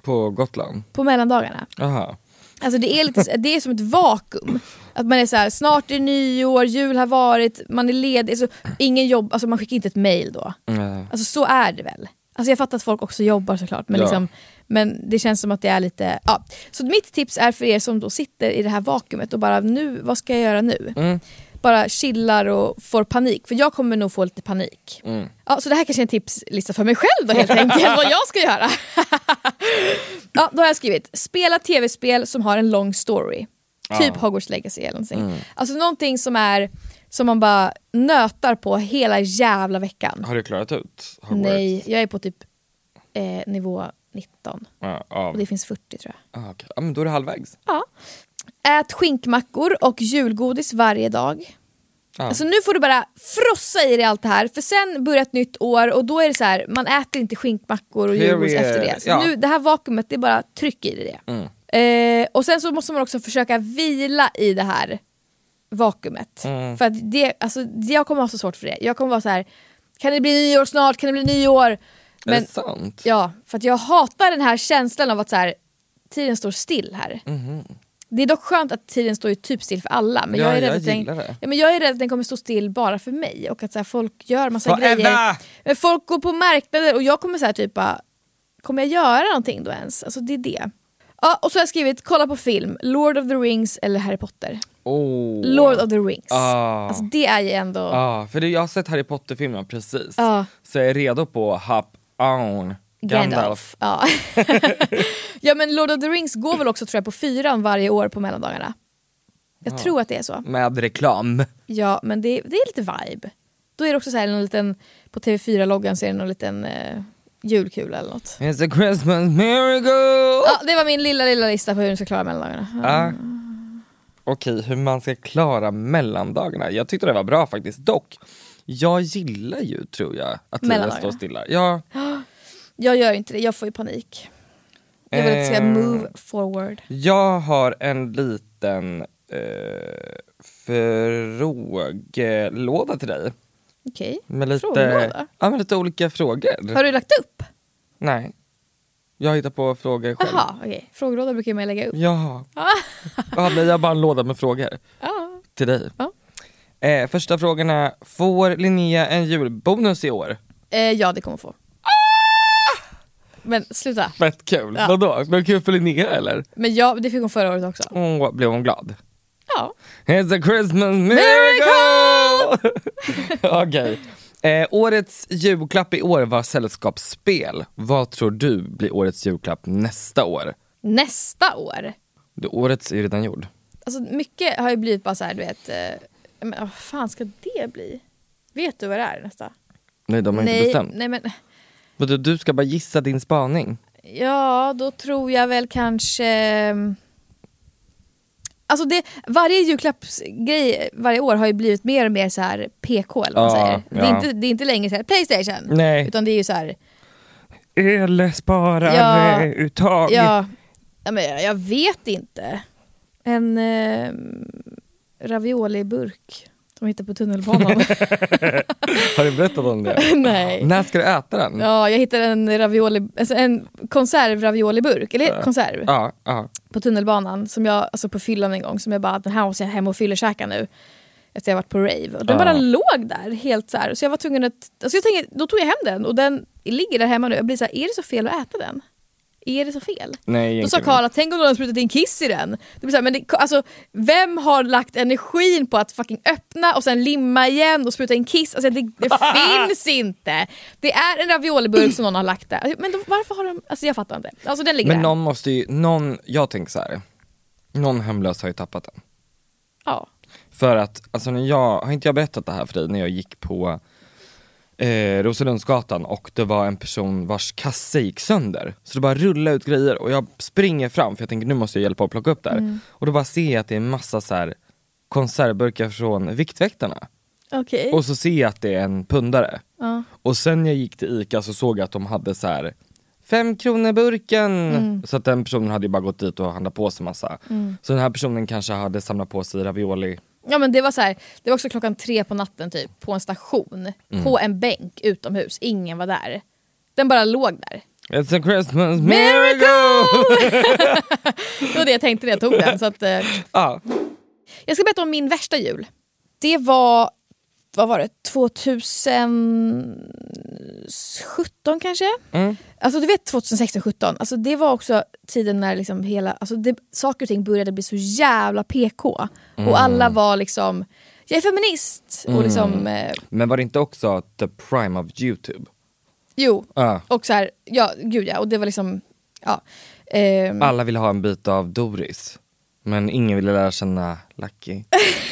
På Gotland? På mellandagarna. Aha. Alltså det är, lite, det är som ett vakuum. Att man är så här, snart är det nyår, jul har varit, man är ledig, alltså, ingen jobb, alltså man skickar inte ett mail då. Mm. Alltså så är det väl? Alltså jag fattar att folk också jobbar såklart men, Ja. liksom, men det känns som att det är lite... Ja. Så mitt tips är för er som då sitter i det här vakuumet och bara nu, vad ska jag göra nu? Mm. Bara chillar och får panik, för jag kommer nog få lite panik. Mm. Ja, så det här kanske är en tipslista för mig själv då helt enkelt, vad jag ska göra. ja, då har jag skrivit, spela tv-spel som har en lång story. Typ Hogwarts Legacy eller någonting. Mm. Alltså någonting som är som man bara nötar på hela jävla veckan. Har du klarat ut Hogwarts? Nej, jag är på typ eh, nivå 19 Ja, ja. och det finns 40 tror jag. Ah, ja, men då är det halvvägs. Ja. Ät skinkmackor och julgodis varje dag. Ja. Alltså nu får du bara frossa i dig allt det här för sen börjar ett nytt år och då är det så här, man äter inte skinkmackor och julgodis efter det. Så Ja. nu, det här vakuumet, det är bara tryck i det. Mm. Eh, och sen så måste man också försöka vila i det här vakuumet. Mm. För att det, alltså, jag kommer ha så svårt för det. Jag kommer vara så här, kan det bli nyår snart, kan det bli nyår? är Men, det sant? ja, för att jag hatar den här känslan av att så här, tiden står still här. Det är dock skönt att tiden står ju typ still för alla men. Ja, jag, är rädd jag att den, det. ja, men jag är rädd att den kommer stå still bara för mig och att så här, folk gör massa Forever! grejer. Men folk går på marknader och jag kommer så här, typ bara, kommer jag göra någonting då ens? Alltså det är det. Ja, och så har jag skrivit, kolla på film, Lord of the Rings eller Harry Potter. Oh. Lord of the Rings. Ah. Alltså det är ju ändå... Ja, för det, jag har sett Harry Potter-filmen precis. Ja. Så jag är redo på hop on Gandalf. Ja. ja men Lord of the Rings går väl också tror jag på fyran varje år på mellandagarna. Jag tror att det är så. Med reklam. Ja men det, det är lite vibe. Då är det också så här en liten, på TV4-loggan så är det någon liten eh, julkula eller något. It's a Christmas miracle! Ja, det var min lilla lilla lista på hur du ska klara mellandagarna. Ja. Okej, hur man ska klara mellandagarna. Jag tyckte det var bra faktiskt. Dock, jag gillar ju tror jag att tiden står stilla. Ja, Jag gör inte det, jag får ju panik. Jag vill att det ska move forward. jag har en liten eh, frågelåda till dig. Okej, Med lite, Frågelåda? ja, med lite olika frågor. har du lagt upp? Nej, jag hittar på frågor själv. Jaha, okej. Frågelåda brukar man lägga upp. Ja. ja, men jag har bara en låda med frågor Ja. till dig. Ja. Eh, första frågan är, får Linnea en julbonus i år? Eh, ja, det kommer hon få. Men sluta. Fett kul. Ja. Vadå? Men kul för Linnea eller? Men ja, det fick hon förra året också. Åh, blev hon glad? Ja. It's a Christmas miracle! Okej. Eh, årets julklapp i år var sällskapsspel. Vad tror du blir årets julklapp nästa år? Nästa år. Det, årets är ju redan gjord. Alltså mycket har ju blivit bara så här, du vet. Eh, men vad fan ska det bli? Vet du vad det är nästa? Nej, de har inte nej, bestämt. nej men Vadå, du ska bara gissa din spaning? ja, då tror jag väl kanske... Alltså det, varje julklappsgrej varje år har ju blivit mer och mer så här PK eller vad man Ja, säger. Det är, inte, det är inte längre så här Playstation. Nej. Utan det är ju så här, Elsparare Ja. uttag. ja, men jag, jag vet inte. En eh, ravioli-burk som hittade på tunnelbanan. Har du berättat om det? Nej. När ska du äta den? Ja, jag hittade en, ravioli, alltså en konserv-ravioli-burk, eller konserv, Ja, ja. på tunnelbanan, som jag, alltså på fyllan en gång, som jag bara, den här måste jag hem och fyllekäka nu. Efter jag varit på rave. Och den Ja. bara låg där helt så här. Så jag var tvungen att, alltså jag tänkte, då tog jag hem den och den ligger där hemma nu. Jag blir så här, är det så fel att äta den? Är det så fel? Nej, Då sa egentligen. Karl att tänk om någon har sprutat in kiss i den. Det blir så här, men det, alltså, vem har lagt energin på att fucking öppna och sen limma igen och spruta in kiss? Alltså, det, det finns inte! Det är en ravioliburk som någon har lagt där. Men då, varför har de... Alltså jag fattar inte. Alltså den ligger Men där. någon måste ju, någon, jag tänker så här. Någon hemlös har ju tappat den. Ja. För att, alltså när jag, har inte jag berättat det här för dig när jag gick på eh, Roselundsgatan och det var en person vars kasse gick sönder. Så det bara rullade ut grejer och jag springer fram för jag tänker nu måste jag hjälpa och plocka upp där. Mm. Och då bara ser jag att det är en massa så här konservburkar från Viktväktarna. Okej. Och så ser jag att det är en pundare. Ja. Och sen jag gick till ICA så såg jag att de hade så här Fem kronor burken! Mm. Så att den personen hade ju bara gått dit och handlat på sig massa. Så den här personen kanske hade samlat på sig ravioli. Ja men det var så här, det var också klockan tre på natten typ, på en station, Mm. på en bänk utomhus, ingen var där. Den bara låg där. It's a Christmas miracle! Det var det jag tänkte när jag tog den. Så att, eh, ja. jag ska berätta om min värsta jul. Det var vad var det, 2017 kanske? Mm. Alltså du vet 2016 17 alltså det var också tiden när liksom hela, alltså det, saker och ting började bli så jävla PK. Mm. Och alla var liksom, jag är feminist. Och liksom, eh, Men var det inte också the prime of YouTube? jo, Ah. och så här, ja gud ja, och det var liksom, ja. Ehm, Alla ville ha en bit av Doris. Men ingen ville lära känna Lucky.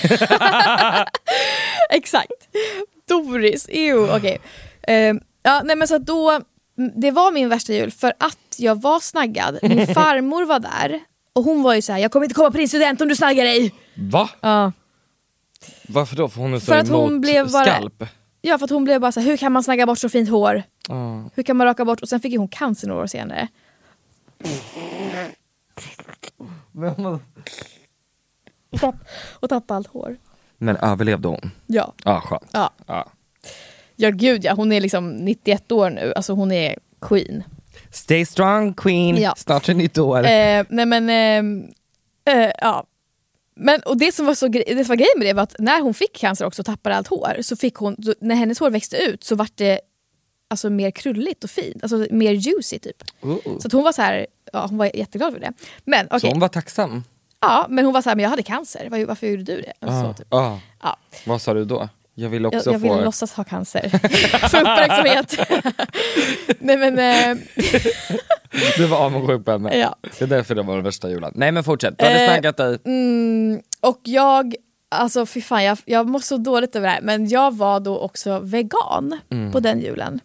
Exakt. Doris, ew, okej. Ehm, ja, nej men så då, det var min värsta jul för att jag var snaggad, min farmor var där och hon var ju så här: jag kommer inte komma på din student om du snaggar dig. Va? Ja. Varför då? För hon är så För att hon emot blev bara- skalp? ja för att hon blev bara så här, hur kan man snagga bort så fint hår? Ah. Hur kan man raka bort? Och sen fick ju hon cancer några år senare. Och tappade allt hår. Men överlevde hon? Ja. Ja, skönt. Ja. Ja. ja gud ja, hon är liksom 91 år nu, alltså hon är queen. Stay strong queen, Ja. snart är nytt år. Eh, nej men, ehm, eh, ja. Men, och det som var så gre- det som var grejen med det var att när hon fick cancer också och tappade allt hår, så fick hon, så när hennes hår växte ut så vart det alltså, mer krulligt och fint, alltså mer juicy typ. Oh. Så att hon var så här, ja, hon var jätteglad för det. Men okej, Så hon var tacksam? Ja, men hon var så här, men jag hade cancer, Var- varför gjorde du det? Alltså, Ah. typ. Ah. ja. Vad sa du då? Jag vill också Jag, jag få... ville låtsas ha cancer. för uppmärksamhet. nej men, eh, Du var avundsjuk på henne. ja. Det är därför det var den värsta julen. Nej men fortsätt, du hade Eh, snackat dig. Mm, och jag, alltså fy fan jag, jag mår så dåligt över det här men jag var då också vegan Mm. på den julen.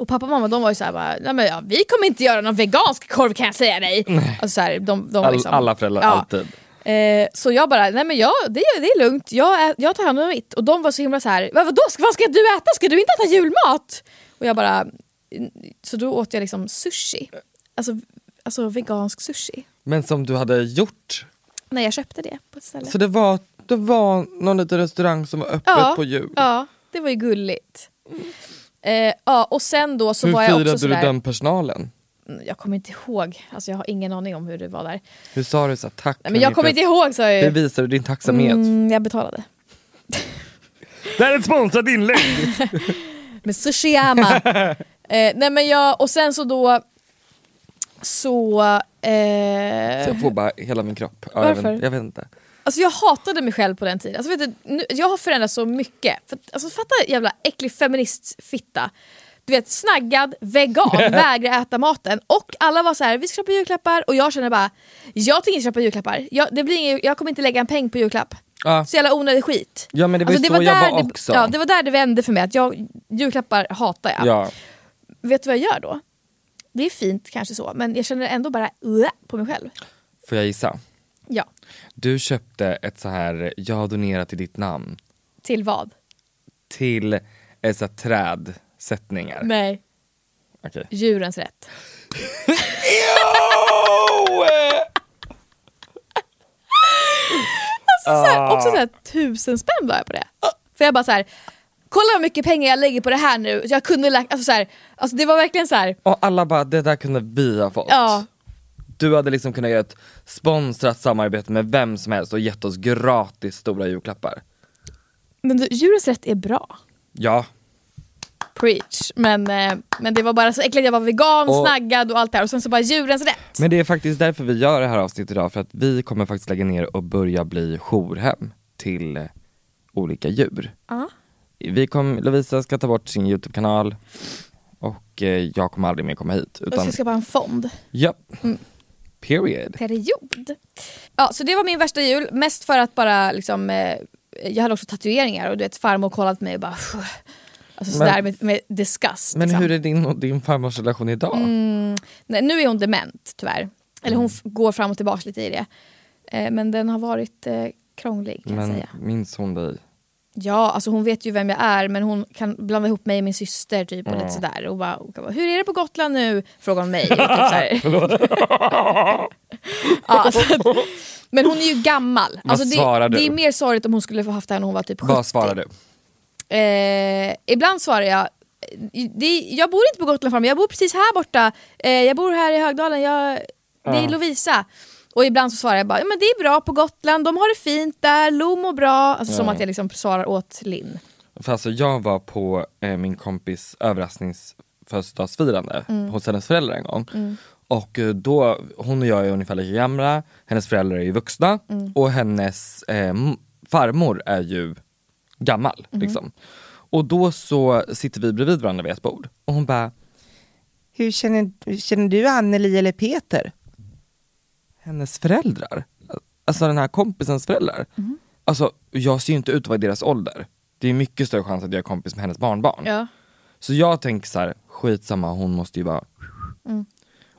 Och pappa och mamma de var ju såhär bara, Nej, men ja, vi kommer inte göra någon vegansk korv kan jag säga dig. Alltså så här, de, de var All, liksom, alla föräldrar, ja. alltid. Eh, så jag bara, nej men jag, det, är- det är lugnt, jag, ä- jag tar hand om mitt. Och de var så himla så här, "Vad- vadå, ska, vad ska du äta? Ska du inte äta julmat? Och jag bara, så då åt jag liksom sushi. Alltså, alltså vegansk sushi. Men som du hade gjort. När jag köpte det på ett ställe. Så det var, det var någon liten restaurang som var öppet Ja, på jul. Ja, det var ju gulligt. Eh, ja, och sen då så Hur var jag firade också du sådär, den personalen? Mm, jag kommer inte ihåg, alltså jag har ingen aning om hur det var där. Hur sa du så här, tack? Nej, men jag kommer inte ihåg sa jag Hur ju. visade du din tacksamhet? Mm, jag betalade. Det här är ett sponsrat inlägg! Med sushiyama. eh, nej men jag, och sen så då så... Eh, Så jag får bara hela min kropp. Ja, jag, Varför? vet, jag vet inte. Alltså jag hatade mig själv på den tiden. Alltså vet du, nu, jag har förändrats så mycket. För, alltså fatta jävla äcklig feministfitta. Du vet snaggad, vegan, vägrar äta maten. Och alla var så här: vi ska köpa julklappar och jag känner bara, jag tänker inte köpa julklappar. Jag, det blir ingen, jag kommer inte lägga en peng på julklapp. Ja. Så jävla onödig skit. Ja men det var ju Alltså, så jag där var det, också. Ja, det var där det vände för mig, att jag, julklappar hatar jag. Ja. Vet du vad jag gör då? Det är fint kanske så, men jag känner ändå bara uh, på mig själv. Får jag gissa? Ja, Du köpte ett så här, jag har donerat till ditt namn. till vad? Till ett så här trädsättningar. Nej, Okej. djurens rätt. Så här, också såhär tusen spänn la jag på det. För jag bara så här. kolla vad mycket pengar jag lägger på det här nu. Så jag kunde lagt, alltså så här, alltså det var verkligen så här. Och alla bara, det där kunde vi ha fått. ja. Du hade liksom kunnat göra ett sponsrat samarbete med vem som helst och gett oss gratis stora julklappar. Men du, djurens rätt är bra. Ja, Preach. Men, eh, men det var bara så äckligt, jag var vegan, Och- snaggad och allt det här och sen så bara djurens rätt. men det är faktiskt därför vi gör det här avsnittet idag, för att vi kommer faktiskt lägga ner och börja bli jourhem till eh, olika djur. Ja. Vi kom, Lovisa ska ta bort sin YouTube-kanal och eh, jag kommer aldrig mer komma hit. Och Utan, så ska bara en fond. ja. Period. Period. Ja, så det var min värsta jul, mest för att bara liksom, eh, jag hade också tatueringar och du vet farmor kollat på mig och bara Alltså Men- sådär med, med disgust. Men liksom. hur är din och din farmors relation idag? Nej, nu är hon dement tyvärr. Eller hon f- går fram och tillbaka lite i det. Eh, men den har varit eh, krånglig kan jag Men säga. minns hon dig? Ja, alltså hon vet ju vem jag är men hon kan blanda ihop mig och min syster typ och lite sådär. Och bara, och bara, hur är det på Gotland nu? Frågar hon mig. Typ ja, så att, men hon är ju gammal. Alltså det, du? det är mer sorgligt om hon skulle få haft det här när hon var typ 70. Vad svarar du? Eh, ibland svarar jag, det, jag bor inte på Gotland farmor, jag bor precis här borta. Eh, jag bor här i Högdalen, jag, det är Lovisa. Och ibland så svarar jag bara, ja, men det är bra på Gotland, de har det fint där, Lo mår bra. Alltså som Ja. att jag liksom svarar åt Linn. För alltså jag var på eh, min kompis överraskningsfödelsedagsfirande hos hennes föräldrar en gång. Och eh, då, hon och jag är ungefär lika gamla, hennes föräldrar är ju vuxna och hennes eh, farmor är ju gammal. Liksom. Och då så sitter vi bredvid varandra vid ett bord och hon bara Hur känner, känner du Anneli eller Peter? Hennes föräldrar? Alltså den här kompisens föräldrar? Alltså jag ser ju inte ut att vara i deras ålder. Det är mycket större chans att jag är kompis med hennes barnbarn. Ja. Så jag tänker så här, skitsamma hon måste ju vara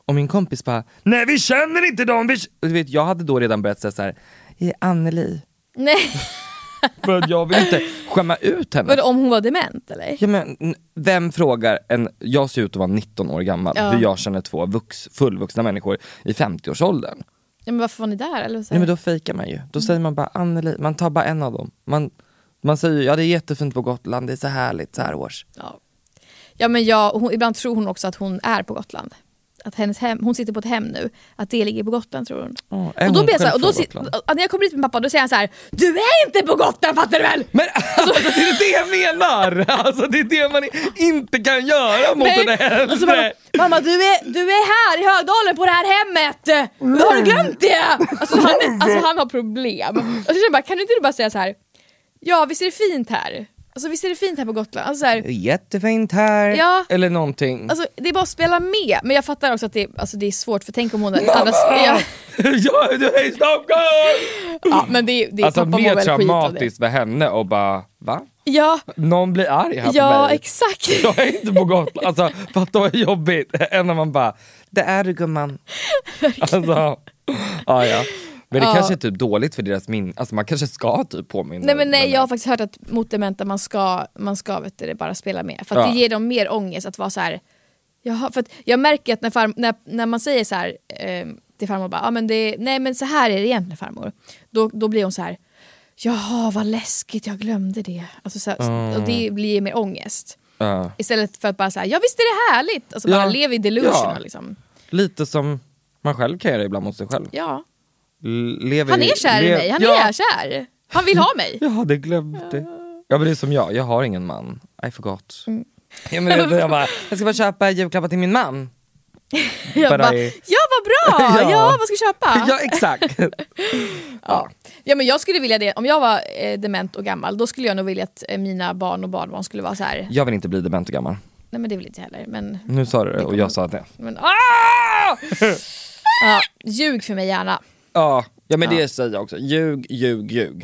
Och min kompis bara, nej vi känner inte dem! Vi... k-" Och Du vet, jag hade då redan börjat säga så här, är Anneli? Nej, För att jag vill inte skämma ut henne. vadå om hon var dement eller? Ja, men, vem frågar en, jag ser ut att vara 19 år gammal, Ja. hur jag känner två vux, fullvuxna människor i 50-årsåldern. Ja, men varför var ni där? Eller så Nej men då fejkar man ju, då säger man bara Anneli, man tar bara en av dem. Man, man säger ja det är jättefint på Gotland, det är så härligt så här års. ja. ja men jag, hon, ibland tror hon också att hon är på Gotland. Att hennes hem, hon sitter på ett hem nu, att det ligger på Gotland tror hon. Är och då blir jag så här, och då, och när jag kommer dit med pappa då säger han så här: Du är inte på Gotland fattar du väl? Men alltså, det är det jag menar! Alltså det är det man inte kan göra mot en äldre. Och så bara, mamma du är, du är här i Högdalen på det här hemmet! Har du glömt det? Alltså han, alltså, han har problem. Och så känner jag bara, kan du inte bara säga så här? Ja visst är det fint här? Alltså visst är det fint här på Gotland? Alltså, så här, Jättefint här, Ja. eller någonting. alltså det är bara att spela med, men jag fattar också att det, alltså, det är svårt för tänk om hon annars, ja, ja, du är i Stockholm! ja, men det, det Alltså pappa mår mer väl skit av det. traumatiskt för henne och bara, va? Ja, Någon blir arg här ja på mig. exakt. Jag är inte på Gotland, alltså fatta vad jobbigt. Än när man bara, det är du gumman. Alltså, ja, ja. Men det Ja. kanske är typ dåligt för deras minne, alltså man kanske ska typ påminna. Nej men nej, jag har faktiskt hört att mot dementa man ska, man ska vet du, bara spela med. För att Ja. det ger dem mer ångest att vara så här. Jaha, för jag märker att när, farm, när, när man säger så här eh, till farmor, bara, ah, men det, nej men så här är det egentligen farmor. Då, då blir hon så här. Jaha vad läskigt, jag glömde det. Alltså, så här, Och det blir mer ångest. Ja. Istället för att bara säga ja visst är det härligt. Alltså bara Ja. lev i delusion liksom. Lite som man själv kan göra ibland mot sig själv. Ja. Lever Han är kär i mig, han ja. är kär. Han vill ha mig. Jag hade glömt det. Ja men det är som jag, jag har ingen man. I forgot. Mm. Ja, men jag, jag, bara, jag ska bara köpa julklappar till min man. Jag bara, I- ja vad bra, Ja. ja. vad ska jag köpa? Ja exakt. Ja. ja men jag skulle vilja det, om jag var eh, dement och gammal då skulle jag nog vilja att eh, mina barn och barnbarn skulle vara så här. Jag vill inte bli dement och gammal. nej men det vill inte jag heller men, Nu sa du det och jag sa det. men ah! ja, ljug för mig gärna. Ja, ja men det säger jag också. Ljug, ljug, ljug.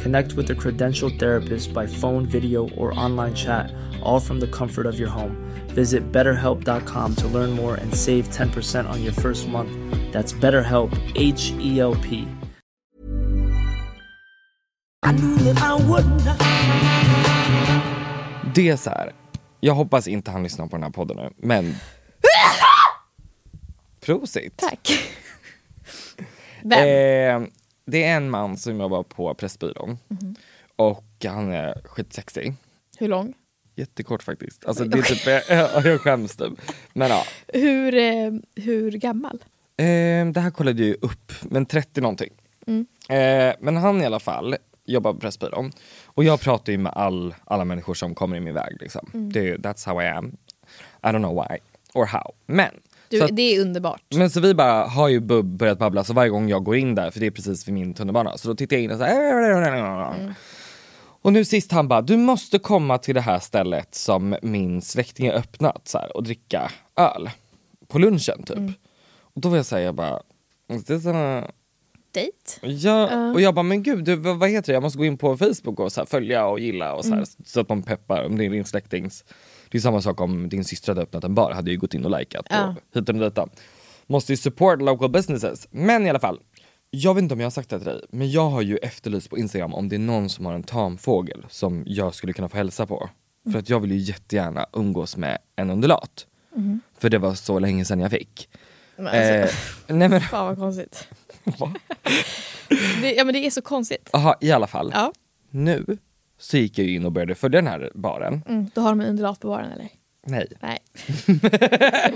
Connect with a credentialed therapist by phone, video, or online chat, all from the comfort of your home. Visit betterhelp.com to learn more and save 10% on your first month. That's BetterHelp, H E L P. Det är så här. jag hoppas inte han lyssnar på den här podden nu, men... Prosit! Tack. Vem? Eh, det är en man som jobbar på Pressbyrån. Mhm. Och han är skitsexig. Hur lång? jättekort faktiskt. Alltså, det är typ, jag, jag skäms typ. Men ja. Hur, eh, hur gammal? Eh, det här kollade jag ju upp, men 30 någonting. Eh, men han i alla fall jobbar på Pressbyrån. Och jag pratar ju med all, alla människor som kommer i min väg. Liksom. Det, är- that's how I am. I don't know why or how. Men, Du, att, det är underbart. men så vi bara har ju bub börjat babbla så varje gång jag går in där, för det är precis vid min tunnelbana, så då tittar jag in och så här, Och nu sist han bara, du måste komma till det här stället som min släkting har öppnat så här, och dricka öl. På lunchen typ. Och då var jag säga jag bara, "Is this a Date? Ja, och jag bara, men gud, du, vad heter det? Jag måste gå in på Facebook och så här, följa och gilla och så, här, så att de peppar om det är din släktings. Det är samma sak om din syster hade öppnat en bar, hade ju gått in och likat Ja. och hit och dit. Måste ju support local businesses. Men i alla fall, jag vet inte om jag har sagt det till dig, men jag har ju efterlyst på Instagram om det är någon som har en tamfågel som jag skulle kunna få hälsa på. För att jag vill ju jättegärna umgås med en undulat. För det var så länge sedan jag fick. Men alltså, Eh, nej men, Fan vad konstigt. va? Det, ja men det är så konstigt. Aha, i alla fall. Ja. Nu så gick jag in och började följa den här baren. Mm, då har de en undulat på baren eller? Nej, Nej.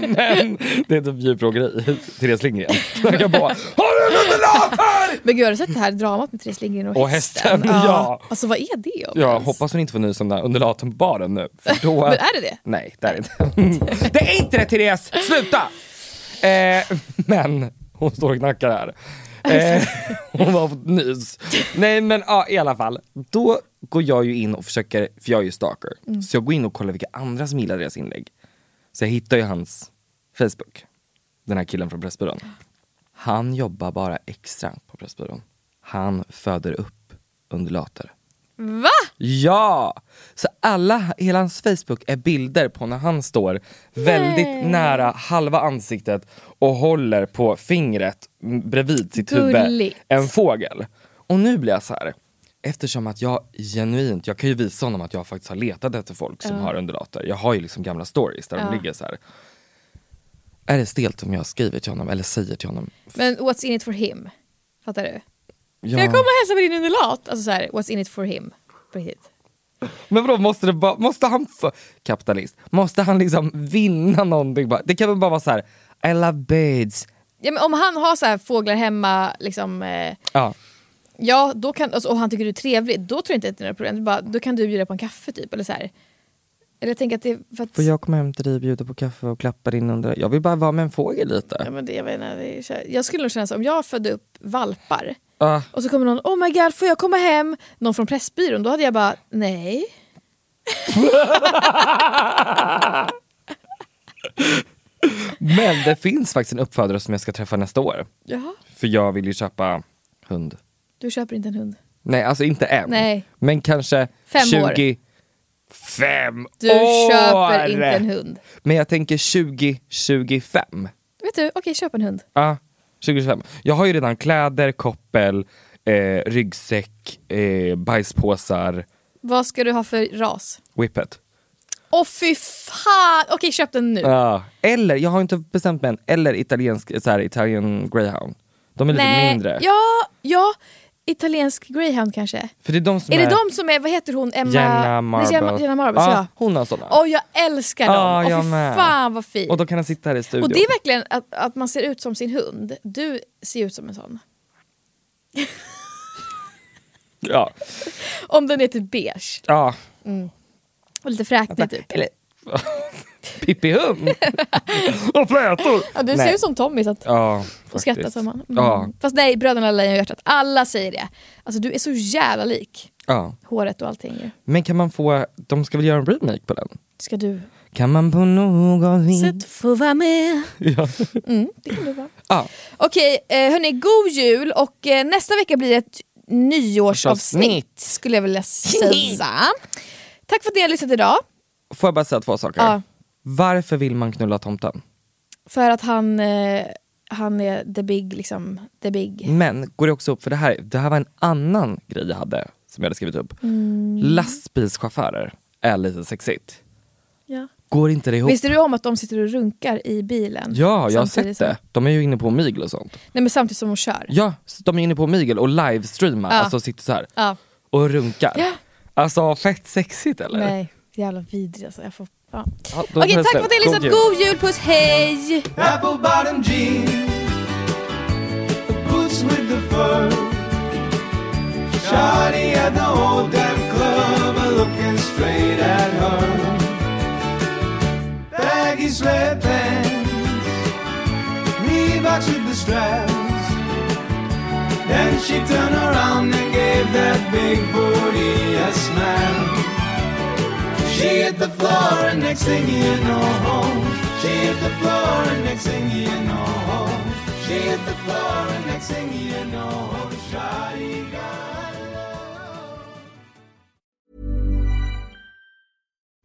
men det är typ djurplågeri. Therese Lindgren. Kan bara, har du en undulat här? Men gud har du sett det här dramat med Therese Lindgren och, Och hästen, ja. Alltså vad är det om Jag hoppas hon inte får nys om den undulaten på baren nu. För då... Men är det det? Nej, det är det inte. det är inte det Therese! Sluta! Eh, men hon står och knackar här. Eh, hon har fått nys. Nej men ja, i alla fall. Då går jag ju in och försöker, för jag är ju stalker. Så jag går in och kollar vilka andra som gillar deras inlägg. Så jag hittar ju hans Facebook. Den här killen från Pressbyrån. Han jobbar bara extra på Pressbyrån. Han föder upp undulater. Va? Ja! Så alla, hela hans Facebook är bilder på när han står väldigt nära halva ansiktet och håller på fingret bredvid sitt huvud Gulligt. en fågel. Och nu blir jag så här. eftersom att jag genuint, jag kan ju visa honom att jag faktiskt har letat efter folk som har undulater. Jag har ju liksom gamla stories där de ligger så här. Är det stelt om jag skriver till honom eller säger till honom? Men what's in it for him? Fattar du? Ja. Kan jag komma och hälsa på din undulat? Alltså så här, what's in it for him? På riktigt. Men vadå, måste, det bara, måste han, få, kapitalist, måste han liksom vinna någonting? Bara? Det kan väl bara vara så här: I love birds. Ja, men om han har så här fåglar hemma, liksom, eh, Ja. ja, då kan, alltså, och han tycker du är trevlig, då tror jag inte att det är några problem. Bara, då kan du bjuda på en kaffe typ. Eller, så här. eller jag tänker att det är för att... Får jag komma hem till dig, bjuda på kaffe och klappa din under? Jag vill bara vara med en fågel lite. Ja, men det, jag, inte, det är, jag skulle nog känna så om jag födde upp valpar Ah, och så kommer någon, oh my god får jag komma hem? Någon från Pressbyrån, då hade jag bara, nej. men det finns faktiskt en uppfödare som jag ska träffa nästa år. Jaha, För jag vill ju köpa hund. du köper inte en hund. Nej, alltså inte än. Nej. Men kanske Fem 20... år. Fem Du år! köper inte en hund. Men jag tänker 2025. Vet du, okej köp en hund. Ja, 2025. Jag har ju redan kläder, koppel, eh, ryggsäck, eh, bajspåsar, Vad ska du ha för ras? whippet. Åh fy fan! Okej köp den nu. Ja. Eller, jag har inte bestämt mig än, eller italiensk, så här, Italian greyhound. De är lite Nej, mindre. Ja, ja, italiensk greyhound kanske. För det är de som Är är... det de som är, vad heter hon, Emma Jenna Nej, Jenna, Marbles. Jenna Marbles Ja, ja. hon har såna. Åh jag älskar dem! Ja, Åh jag med. fan vad fint. Och då kan han sitta här i studion. Och det är verkligen att, att man ser ut som sin hund. Du ser ut som en sån. Ja. Om den är typ beige ja. och lite fräknig typ. Eller... Pippi hund! och flätor! Ja, du ser ut som Tommy så att Ja, faktiskt. skrattar som han. Mm. Ja, Fast nej, Bröderna Lejonhjärtat, alla säger det. Alltså du är så jävla lik. ja. Håret och allting ju. Men kan man få, de ska väl göra en remake på den? Ska du Kan man på något vis... sätt få vara med? Ja. Mm, det kan du vara. Ja. Okej, eh, hörni, god jul och eh, nästa vecka blir det ett nyårsavsnitt Avsnitt. skulle jag vilja säga. Tack för att ni har lyssnat idag. Får jag bara säga två saker? Ja. Varför vill man knulla tomten? För att han, eh, han är the big, liksom, the big. Men går det också upp, för det här, det här var en annan grej jag hade som jag hade skrivit upp. Mm. Lastbilschaufförer är lite sexigt. Ja. Går inte det ihop? Visste du om att de sitter och runkar i bilen? Ja, jag har sett det. som- De är ju inne på Migel och sånt. Nej men samtidigt som de kör. Ja, de är inne på Migel och livestreamar, Ja. alltså sitter så här Ja. och runkar. Ja. Alltså fett sexigt eller? Nej, Jävla vidrigt alltså. Jag får, ja. Ja, då Okej, tar jag tack slut. för att ni lyssnat. jul. God jul, puss, hej! apple bottom jeans, the boots with the fur. Shawty at the old damn club, looking straight at her. Baggy sweatpants, Reeboks with the straps. Then she turned around and gave that big booty a smack. She hit the floor and next thing you know, she hit the floor and next thing you know, she hit the floor and next thing you know, Shawty got